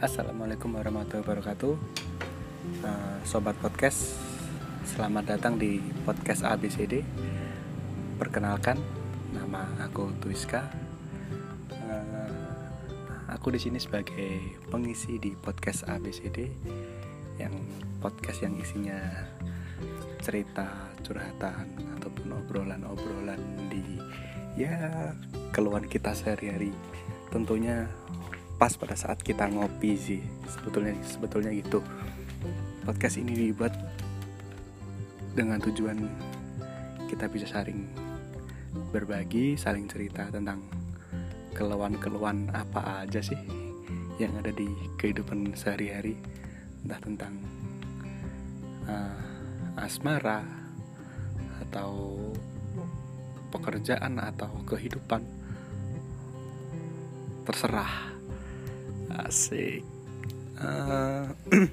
Assalamualaikum warahmatullahi wabarakatuh. Uh, Sobat Podcast Selamat datang di Podcast ABCD Perkenalkan Nama aku Tuiska. Uh, Aku di sini sebagai pengisi di Podcast ABCD Yang podcast yang isinya cerita, curhatan Ataupun obrolan-obrolan di Ya keluhan kita sehari-hari. Tentunya pas pada saat kita ngopi sih. Sebetulnya sebetulnya gitu. Podcast ini dibuat dengan tujuan kita bisa saling berbagi saling cerita tentang keluhan-keluhan apa aja sih yang ada di kehidupan sehari-hari. Entah tentang uh, asmara atau pekerjaan atau kehidupan. Terserah Asik. Uh,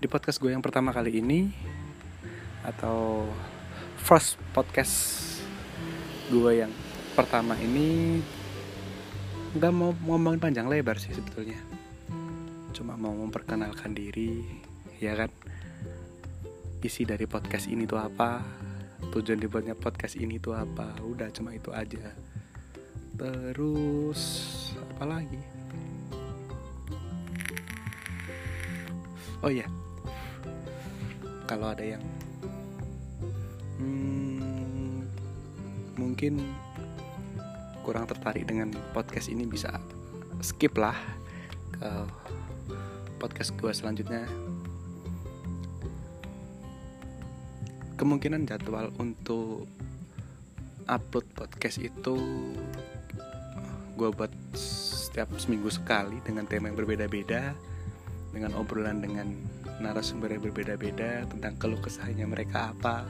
di podcast gue yang pertama kali ini atau first podcast gue yang pertama ini nggak mau ngomongin panjang lebar sih sebetulnya. Cuma mau memperkenalkan diri ya kan? Isi dari podcast ini tuh apa? Tujuan dibuatnya podcast ini tuh apa? Udah cuma itu aja. Terus apa lagi oh iya. Kalau ada yang hmm, mungkin kurang tertarik dengan podcast ini bisa skip lah ke podcast gue selanjutnya. Kemungkinan jadwal untuk upload podcast itu gue buat setiap seminggu sekali dengan tema yang berbeda-beda dengan obrolan dengan narasumber yang berbeda-beda tentang keluh kesahnya mereka apa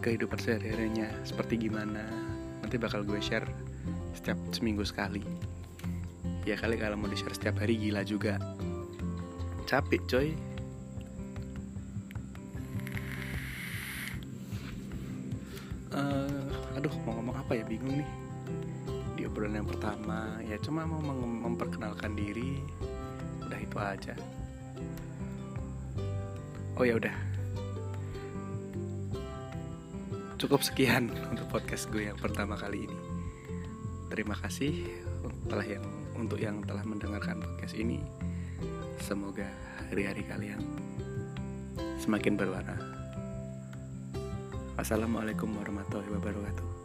kehidupan sehari-harinya seperti gimana nanti bakal gue share setiap seminggu sekali. Ya kali kalau mau di share setiap hari gila juga. Capek coy. Uh, aduh mau ngomong apa ya? Bingung nih. Di obrolan yang pertama ya cuma mau memperkenalkan diri udah itu aja. Oh ya udah. Cukup sekian untuk podcast gue yang pertama kali ini. Terima kasih telah yang untuk yang telah mendengarkan podcast ini. Semoga hari-hari kalian semakin berwarna. Assalamualaikum warahmatullahi wabarakatuh